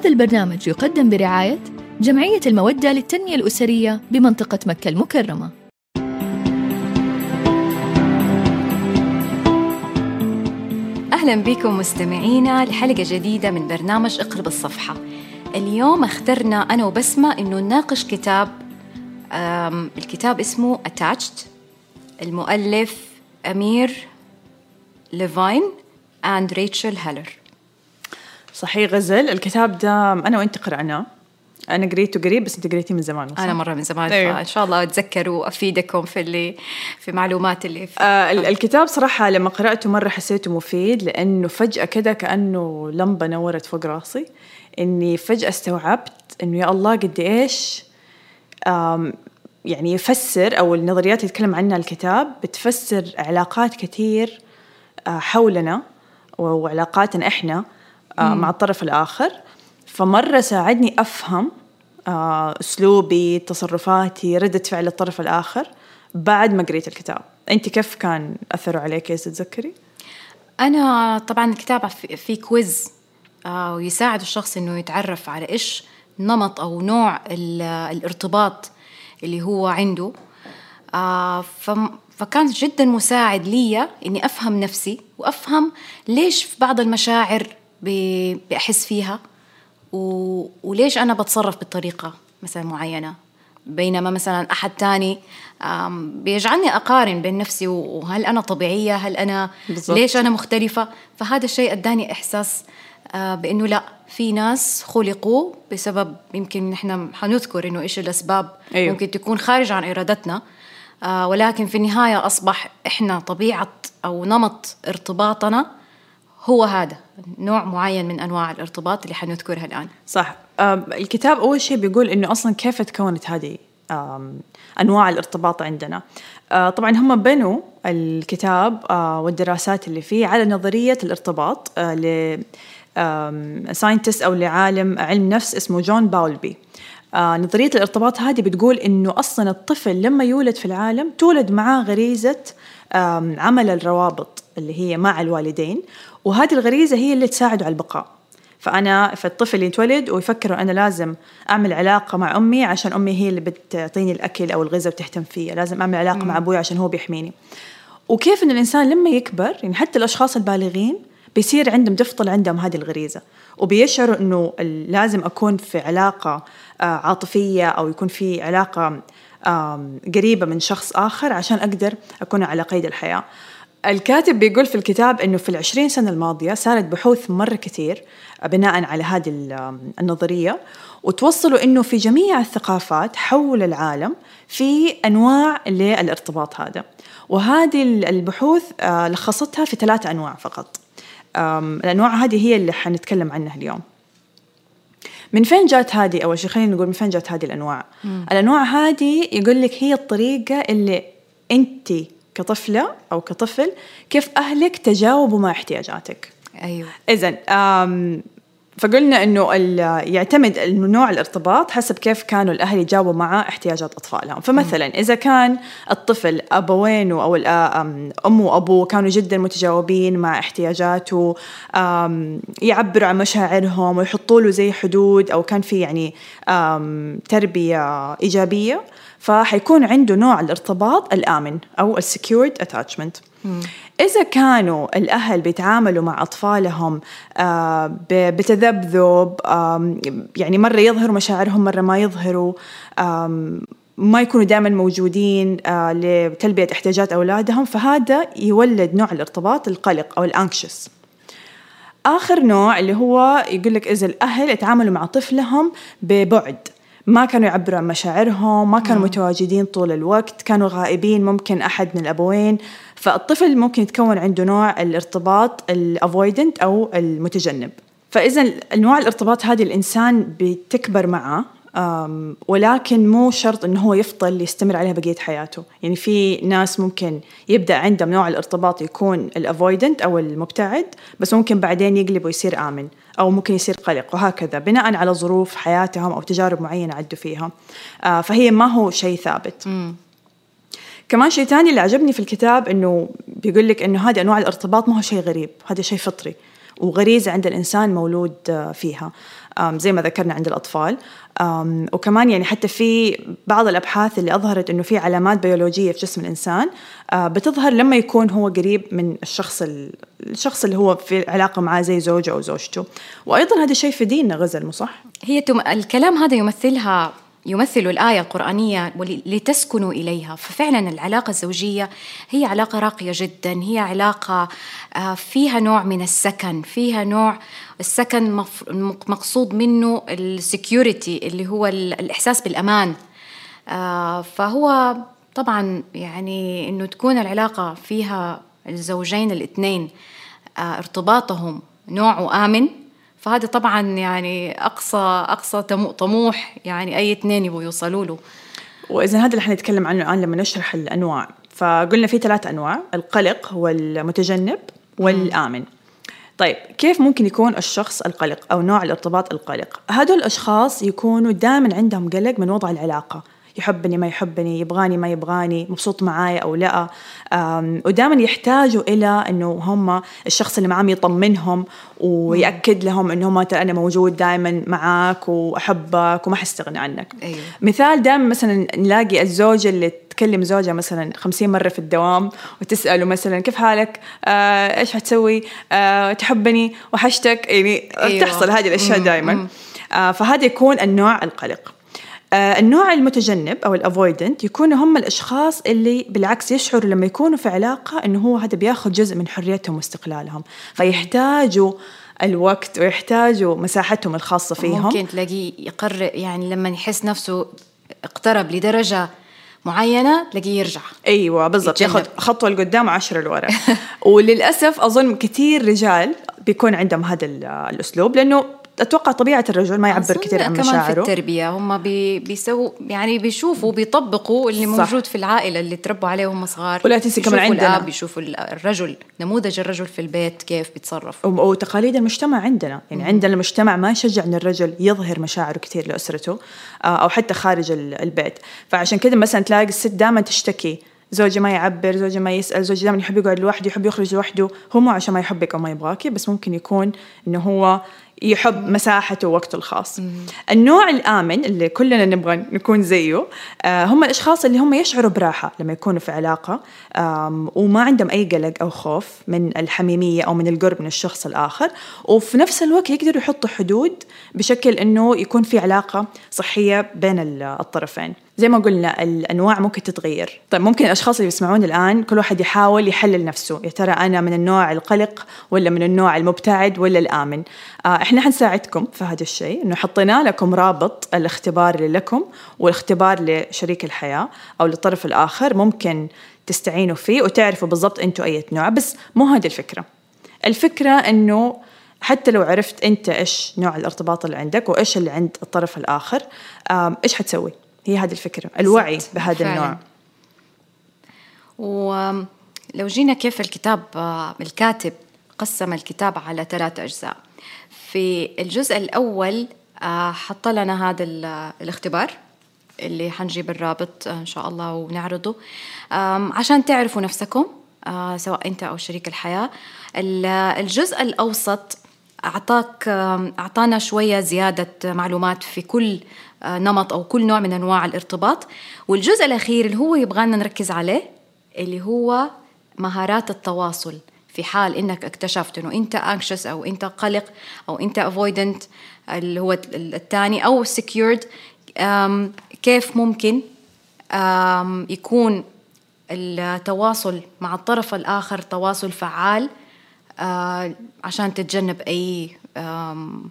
هذا البرنامج يقدم برعاية جمعية المودة للتنمية الأسرية بمنطقة مكة المكرمة. أهلا بكم مستمعينا لحلقة جديدة من برنامج اقرب الصفحة. اليوم اخترنا أنا وبسمة إنه نناقش كتاب الكتاب اسمه Attached المؤلف أمير ليفاين and ريتشل هيلر صحيح غزل. الكتاب ده أنا وأنت قرأناه. أنا قريته قريب بس أنت قريتيه من زمان أنا مرة من زمان أيوه. فإن شاء الله أتذكر وأفيدكم في اللي في معلومات اللي في آه ال- الكتاب صراحة لما قرأته مرة حسيته مفيد لأنه فجأة كده كأنه لمبة نورت فوق راسي إني فجأة استوعبت إنه يا الله قد آم، يعني يفسر أو النظريات اللي يتكلم عنها الكتاب بتفسر علاقات كثير آه، حولنا وعلاقاتنا إحنا آه، مع الطرف الآخر. فمرة ساعدني أفهم آه، أسلوبي تصرفاتي ردة فعل الطرف الآخر بعد ما قريت الكتاب. أنت كيف كان أثره عليك إيش تتذكري؟ أنا طبعا الكتاب في كويز آه، ويساعد الشخص إنه يتعرف على إيش نمط أو نوع ال- الارتباط اللي هو عنده. آه، فكان جدا مساعد لي إني أفهم نفسي وأفهم ليش في بعض المشاعر بأحس فيها. و... وليش أنا بتصرف بطريقة مثلا معينة؟ بينما مثلا أحد تاني بيجعلني أقارن بين نفسي وهل أنا طبيعية؟ هل أنا بالضبط. ليش أنا مختلفة؟ فهذا الشيء أداني إحساس آه، بأنه لا في ناس خلقوا بسبب يمكن نحن حنذكر إنه إيش الأسباب أيوه. ممكن تكون خارج عن إرادتنا. آه، ولكن في النهاية أصبح إحنا طبيعة أو نمط ارتباطنا هو هذا نوع معين من أنواع الارتباط اللي حنذكرها الآن. صح. الكتاب أول شيء بيقول إنه أصلا كيف تكونت هذه آم، أنواع الارتباط عندنا. آه، طبعا هم بنوا الكتاب آه، والدراسات اللي فيه على نظرية الارتباط آه، ل scientist أو لعالم علم نفس اسمه جون باولبي. نظرية الارتباط هذه بتقول إنه أصلا الطفل لما يولد في العالم تولد معاه غريزة آم، عمل الروابط اللي هي مع الوالدين. وهذه الغريزة هي اللي تساعده على البقاء. فأنا فالطفل يتولد ويفكر أنا لازم أعمل علاقة مع أمي عشان أمي هي اللي بتعطيني الأكل أو الغذاء وتهتم فيا لازم أعمل علاقة مع أبوي عشان هو بيحميني. وكيف إن الإنسان لما يكبر يعني حتى الأشخاص البالغين بيصير عندهم تفضل عندهم هذه الغريزة. وبيشعروا إنه لازم أكون في علاقة آه، عاطفية أو يكون في علاقة قريبة من شخص آخر عشان أقدر أكون على قيد الحياة. الكاتب بيقول في الكتاب إنه في العشرين سنة الماضية صارت بحوث مرة كثير بناء على هذه ال- النظرية وتوصلوا إنه في جميع الثقافات حول العالم في أنواع للارتباط هذا. وهذه ال- البحوث آه، لخصتها في ثلاث أنواع فقط. الأنواع هذه هي اللي حنتكلم عنها اليوم. من فين جات هذه؟ أول شيء خلينا نقول من فين جات هذه الأنواع. الأنواع هذه يقول لك هي الطريقة اللي انت كطفلة أو كطفل كيف أهلك تجاوبوا مع احتياجاتك. أيوه. اذا فقلنا إنه يعتمد إنه نوع الارتباط حسب كيف كانوا الأهل يجاوبوا مع احتياجات أطفالهم، فمثلا إذا كان الطفل ابوينه أو امه وابوه كانوا جدا متجاوبين مع احتياجاته يعبروا عن مشاعرهم ويحطوا له زي حدود أو كان في يعني تربية إيجابية فحيكون عنده نوع الارتباط الآمن أو ال secured attachment. إذا كانوا الأهل بيتعاملوا مع أطفالهم آه، بتذبذب يعني مرة يظهروا مشاعرهم مرة ما يظهروا ما يكونوا دائما موجودين آه، لتلبية احتياجات أولادهم فهذا يولد نوع الارتباط القلق أو الأنكشس آخر نوع اللي هو يقول لك إذا الأهل يتعاملوا مع طفلهم ببعد ما كانوا يعبروا عن مشاعرهم ما كانوا متواجدين طول الوقت كانوا غائبين ممكن أحد من الأبوين. فالطفل ممكن يتكون عنده نوع الارتباط الافويدنت أو المتجنب. فإذا أنواع الارتباط هذه الإنسان بتكبر معه ولكن مو شرط إنه هو يفضل يستمر عليها بقية حياته، يعني في ناس ممكن يبدأ عندهم نوع الارتباط يكون الأفويدنت أو المبتعد، بس ممكن بعدين يقلب ويصير آمن، أو ممكن يصير قلق وهكذا بناء على ظروف حياتهم أو تجارب معينة عدوا فيها. آه، فهي ما هو شيء ثابت. كمان شيء ثاني اللي عجبني في الكتاب إنه بيقول لك إنه هذه انواع الارتباط ما هو شيء غريب، هذا شيء فطري. وغريزة عند الإنسان مولود آه، فيها زي ما ذكرنا عند الأطفال وكمان يعني حتى في بعض الأبحاث اللي أظهرت إنه في علامات بيولوجية في جسم الإنسان آه، بتظهر لما يكون هو قريب من الشخص ال- الشخص اللي هو في علاقة معاه زي زوجه أو زوجته وأيضا هذا الشيء في ديننا غزل مو صح؟ هي. الكلام هذا يمثلها يمثل الآية القرآنية لتسكنوا إليها. ففعلا العلاقة الزوجية هي علاقة راقية جدا. هي علاقة آه، فيها نوع من السكن. فيها نوع السكن مقصود منه السكيورتي اللي هو ال- الإحساس بالأمان. آه، فهو طبعا يعني إنه تكون العلاقة فيها الزوجين الإثنين آه، ارتباطهم نوعه آمن فهذا طبعا يعني اقصى أقصى طموح يعني أي اثنين يبغوا يوصلوا له. وإذا هذا اللي حنتكلم عنه الآن لما نشرح الأنواع. فقلنا في ثلاث أنواع القلق هو المتجنب والآمن. طيب كيف ممكن يكون الشخص القلق أو نوع الارتباط القلق؟ هدول الأشخاص يكونوا دائما عندهم قلق من وضع العلاقة. يحبني ما يحبني يبغاني ما يبغاني مبسوط معاي أو لا. ودائما يحتاجوا إلى أنه هم الشخص اللي معاهم يطمنهم ويأكد لهم أنه هم ترى أنا موجود دائما معاك وأحبك وما حستغنى عنك. أيوة. مثال دائما مثلا نلاقي الزوجة اللي تكلم زوجها مثلا خمسين مرة في الدوام وتسأله مثلا كيف حالك؟ آه إيش حتسوي؟ آه تحبني؟ وحشتك؟ يعني أيوة. تحصل هذه الأشياء دائما. آه فهذا يكون النوع القلق. النوع المتجنب أو الأفويدنت يكونوا هم الأشخاص اللي بالعكس يشعروا لما يكونوا في علاقة إنه هو هذا بياخذ جزء من حريتهم واستقلالهم فيحتاجوا الوقت ويحتاجوا مساحتهم الخاصة فيهم. ممكن تلاقيه يقرر يعني لما يحس نفسه اقترب لدرجة معينة تلاقيه يرجع. أيوه بالضبط. ياخذ خطوة لقدام وعشرة لورا. وللأسف أظن كثير رجال بيكون عندهم هذا ال- الأسلوب لأنه أتوقع طبيعة الرجل ما يعبر كثير عن كمان في مشاعره. التربية هم بي بيسووا يعني بيشوفوا بيطبقوا اللي صح. موجود في العائلة اللي تربوا عليه وهم صغار. ولا تنسي كمان عندنا. الآب بيشوفوا ال- الرجل نموذج الرجل في البيت كيف بيتصرف. وتقاليد المجتمع عندنا. يعني عندنا المجتمع ما يشجع إن الرجل يظهر مشاعره كثير لأسرته آه، أو حتى خارج ال- البيت. فعشان كذا مثلا تلاقي الست دائما تشتكي. زوجي ما يعبر زوجي ما يسأل زوجي دائما يحب يقعد لوحده يحب يخرج لوحده. هو مو عشان ما يحبك أو ما يبغاكي بس ممكن يكون إنه هو يحب مساحته ووقته الخاص. النوع الآمن اللي كلنا نبغى نكون زيه آه هم الأشخاص اللي هم يشعروا براحة لما يكونوا في علاقة وما عندهم أي قلق أو خوف من الحميمية أو من القرب من الشخص الآخر. وفي نفس الوقت يقدروا يحطوا حدود بشكل أنه يكون في علاقة صحية بين ال- الطرفين. زي ما قلنا الأنواع ممكن تتغير. طيب ممكن الأشخاص اللي يسمعون الآن كل واحد يحاول يحلل نفسه. يا ترى أنا من النوع القلق ولا من النوع المبتعد ولا الآمن؟ آه إحنا حنساعدكم في هذا الشيء إنه حطينا لكم رابط الاختبار اللي لكم والاختبار لشريك الحياة أو للطرف الآخر ممكن تستعينوا فيه وتعرفوا بالضبط أنتوا أي نوع بس مو هذه الفكرة. الفكرة إنه حتى لو عرفت أنت إيش نوع الارتباط اللي عندك وإيش اللي عند الطرف الآخر آم، إيش حتسوي؟ هي هذه الفكرة الوعي بهذا فعلاً. النوع. ولو جينا كيف الكتاب آه، الكاتب قسم الكتاب على ثلاث أجزاء. في الجزء الأول آه، حط لنا هذا ال- الاختبار اللي حنجيب الرابط آه، إن شاء الله ونعرضه. عشان تعرفوا نفسكم آه، سواء أنت أو شريك الحياة. ال- الجزء الأوسط أعطاك أعطانا شوية زيادة معلومات في كل نمط أو كل نوع من أنواع الارتباط. والجزء الأخير اللي هو يبغانا نركز عليه اللي هو مهارات التواصل. في حال إنك اكتشفت إنه أنت anxious أو أنت قلق أو أنت avoidant اللي هو الثاني أو secured كيف ممكن يكون التواصل مع الطرف الآخر تواصل فعال عشان تتجنب أي أم،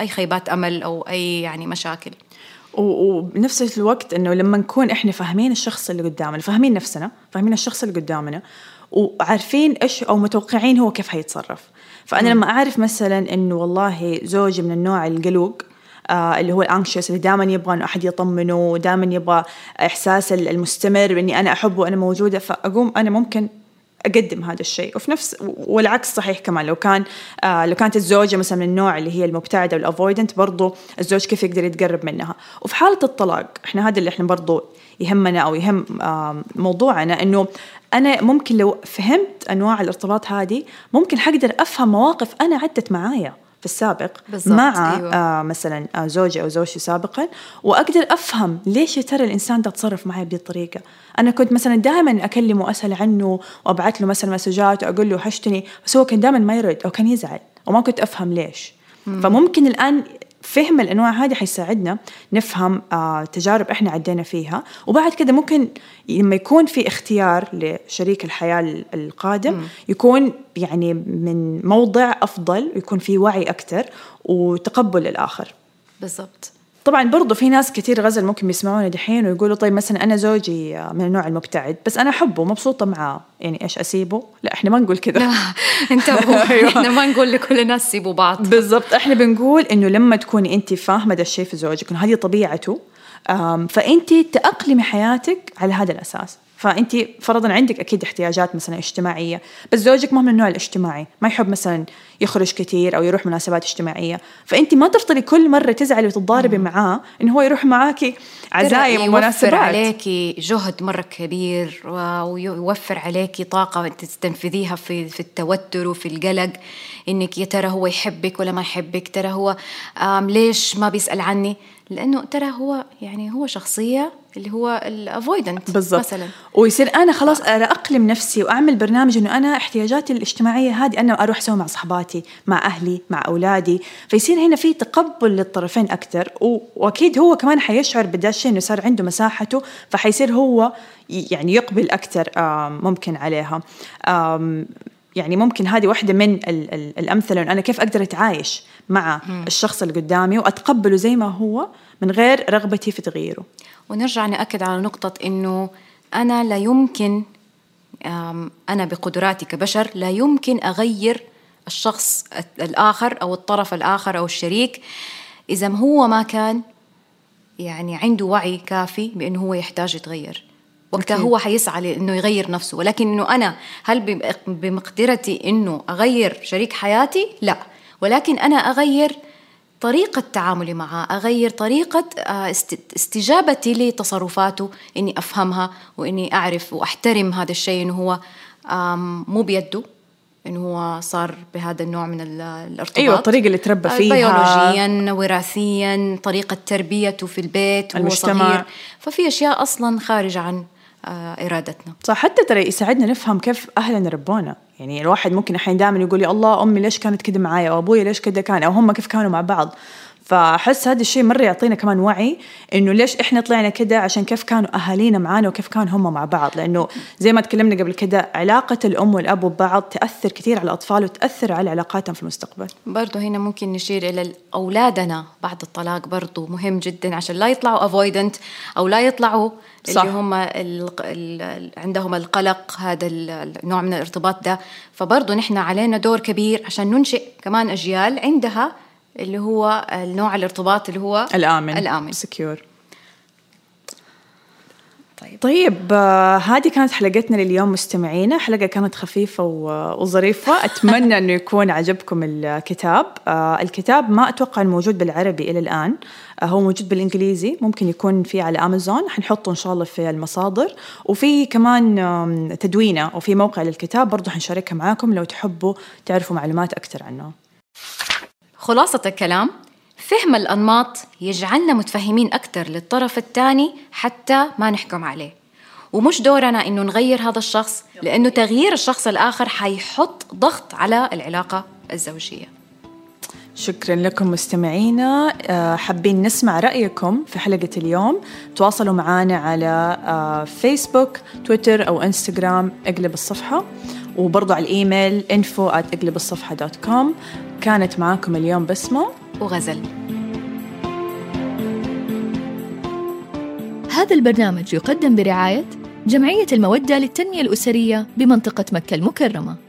أي خيبات أمل أو أي يعني مشاكل. وبنفس الوقت إنه لما نكون إحنا فاهمين الشخص اللي قدامنا فاهمين نفسنا فاهمين الشخص اللي قدامنا وعارفين إيش أو متوقعين هو كيف حيتصرف. فأنا لما أعرف مثلا إنه والله زوجي من النوع القلوق آه اللي هو ال anxious اللي دائما يبغى إنه أحد يطمنه ودائما يبغى إحساس المستمر باني أنا أحبه وأنا موجودة فأقوم أنا ممكن أقدم هذا الشيء. وفي نفس والعكس صحيح كمان لو كان آه لو كانت الزوجة مثلا من النوع اللي هي المبتعدة وال avoidant برضو الزوج كيف يقدر يتقرب منها؟ وفي حالة الطلاق إحنا هذا اللي إحنا برضو يهمنا أو يهم آه موضوعنا إنه أنا ممكن لو فهمت أنواع الارتباط هذه ممكن حقدر أفهم مواقف أنا عدت معايا في السابق بالضبط، مع أيوة. آه مثلا آه زوجي أو زوجتي سابقا وأقدر أفهم ليش يا ترى الإنسان ده تصرف معي بهذه الطريقة. أنا كنت مثلا دائما أكلمه وأسأل عنه وأبعث له مثلا مسجات وأقول له وحشتني بس هو كان دائما ما يرد أو كان يزعل وما كنت أفهم ليش. فممكن الآن فهم الأنواع هذه حيساعدنا نفهم آه تجارب إحنا عدينا فيها. وبعد كده ممكن لما يكون في اختيار لشريك الحياة ال- القادم يكون يعني من موضع أفضل ويكون في وعي أكثر وتقبل للاخر بالضبط. طبعا برضو في ناس كثير غزل ممكن بيسمعونا دحين ويقولوا طيب مثلا أنا زوجي من النوع المبتعد بس أنا أحبه ومبسوطه معاه. يعني إيش أسيبه؟ لا إحنا ما نقول كذا. لا انتبهوا. إحنا ما نقول لكل الناس سيبوا بعض. بالضبط. إحنا بنقول إنه لما تكوني أنت فاهمة ده الشيء في زوجك إنه هذه طبيعته. فأنت تأقلمي حياتك على هذا الأساس. فأنت فرضا عندك أكيد احتياجات مثلا اجتماعية بس زوجك ما من النوع الاجتماعي ما يحب مثلا يخرج كثير أو يروح مناسبات اجتماعية. فأنت ما تفضلي كل مرة تزعلي وتتضاربي معاه انه هو يروح معاكي عزايم ومناسبات يوفر عليكي جهد مرة كبير ويوفر عليكي أنت تستنفذيها في في التوتر وفي القلق إنك يا ترى هو يحبك ولا ما يحبك ترى هو ليش ما بيسأل عني؟ لأنه ترى هو يعني هو شخصية اللي هو الافويدنت مثلا. ويصير أنا خلاص أقلم نفسي وأعمل برنامج إنه أنا احتياجاتي الاجتماعية هذه أنا أروح أسوي مع صحباتي مع أهلي مع أولادي. فيصير هنا في تقبل للطرفين أكثر وأكيد هو كمان حيشعر بدا الشيء إنه صار عنده مساحته فحيصير هو يعني يقبل أكثر ممكن عليها. يعني ممكن هذه واحدة من ال- ال- الأمثلة أنا كيف أقدر أتعايش مع الشخص اللي قدامي وأتقبله زي ما هو من غير رغبتي في تغييره. ونرجع نأكد على نقطة إنه أنا لا يمكن أنا بقدراتي كبشر لا يمكن أغير الشخص الآخر أو الطرف الآخر أو الشريك إذا هو ما كان يعني عنده وعي كافي بأنه هو يحتاج يتغير. وقتها أكيد. هو حيسعى لأنه يغير نفسه ولكن إنه أنا هل بم- بمقدرتي إنه أغير شريك حياتي؟ لا ولكن أنا أغير طريقة تعاملي معه أغير طريقة آه، است- استجابتي لتصرفاته إني أفهمها وإني أعرف وأحترم هذا الشيء إنه هو مو بيده إنه هو صار بهذا النوع من ال- الارتباط أيوة، الطريقة اللي تربى فيها. بيولوجيا وراثيا طريقة تربيته في البيت وهو المجتمع. صغير ففي أشياء أصلا خارجة عن آه، إرادتنا. صح حتى ترى يساعدنا نفهم كيف أهلنا ربونا. يعني الواحد ممكن أحيانا دائما يقول يا الله أمي ليش كانت كده معايا؟ أو أبوي ليش كده كان؟ أو هم كيف كانوا مع بعض؟ فأحس هذا الشيء مرة يعطينا كمان وعي إنه ليش إحنا طلعنا كده عشان كيف كانوا أهالينا معانا وكيف كانوا هم مع بعض. لأنه زي ما تكلمنا قبل كده علاقة الأم والأب ببعض تأثر كثير على الأطفال وتأثر على علاقاتهم في المستقبل. برضو هنا ممكن نشير إلى أولادنا. بعد الطلاق برضو مهم جدا عشان لا يطلعوا افويدنت أو لا يطلعوا صح. اللي هم ال ال عندهم القلق هذا ال- النوع من الارتباط ده. فبرضو نحن علينا دور كبير عشان ننشئ كمان أجيال عندها اللي هو النوع الارتباط اللي هو الآمن الآمن. سكيور طيب. طيب آه، هذه كانت حلقتنا لليوم مستمعينا. حلقة كانت خفيفة وظريفة. أتمنى أنه يكون عجبكم الكتاب. آه، الكتاب ما أتوقع أنه موجود بالعربي إلى الآن. آه، هو موجود بالإنجليزي. ممكن يكون في على أمازون. حنحطه إن شاء الله في المصادر. وفي كمان تدوينة وفي موقع للكتاب برضو حنشاركها معاكم لو تحبوا تعرفوا معلومات أكثر عنه. خلاصة الكلام فهم الأنماط يجعلنا متفهمين أكثر للطرف الثاني حتى ما نحكم عليه. ومش دورنا إنه نغير هذا الشخص لأنه تغيير الشخص الآخر حيحط ضغط على العلاقة الزوجية. شكرا لكم مستمعينا. آه، حابين نسمع رأيكم في حلقة اليوم. تواصلوا معنا على آه، فيسبوك تويتر أو إنستغرام إقلب الصفحة. وبرضو على الإيميل info at إقلب الصفحة دوت كوم كانت معاكم اليوم بسمة وغزل. هذا البرنامج يقدم برعاية جمعية المودة للتنمية الأسرية بمنطقة مكة المكرمة.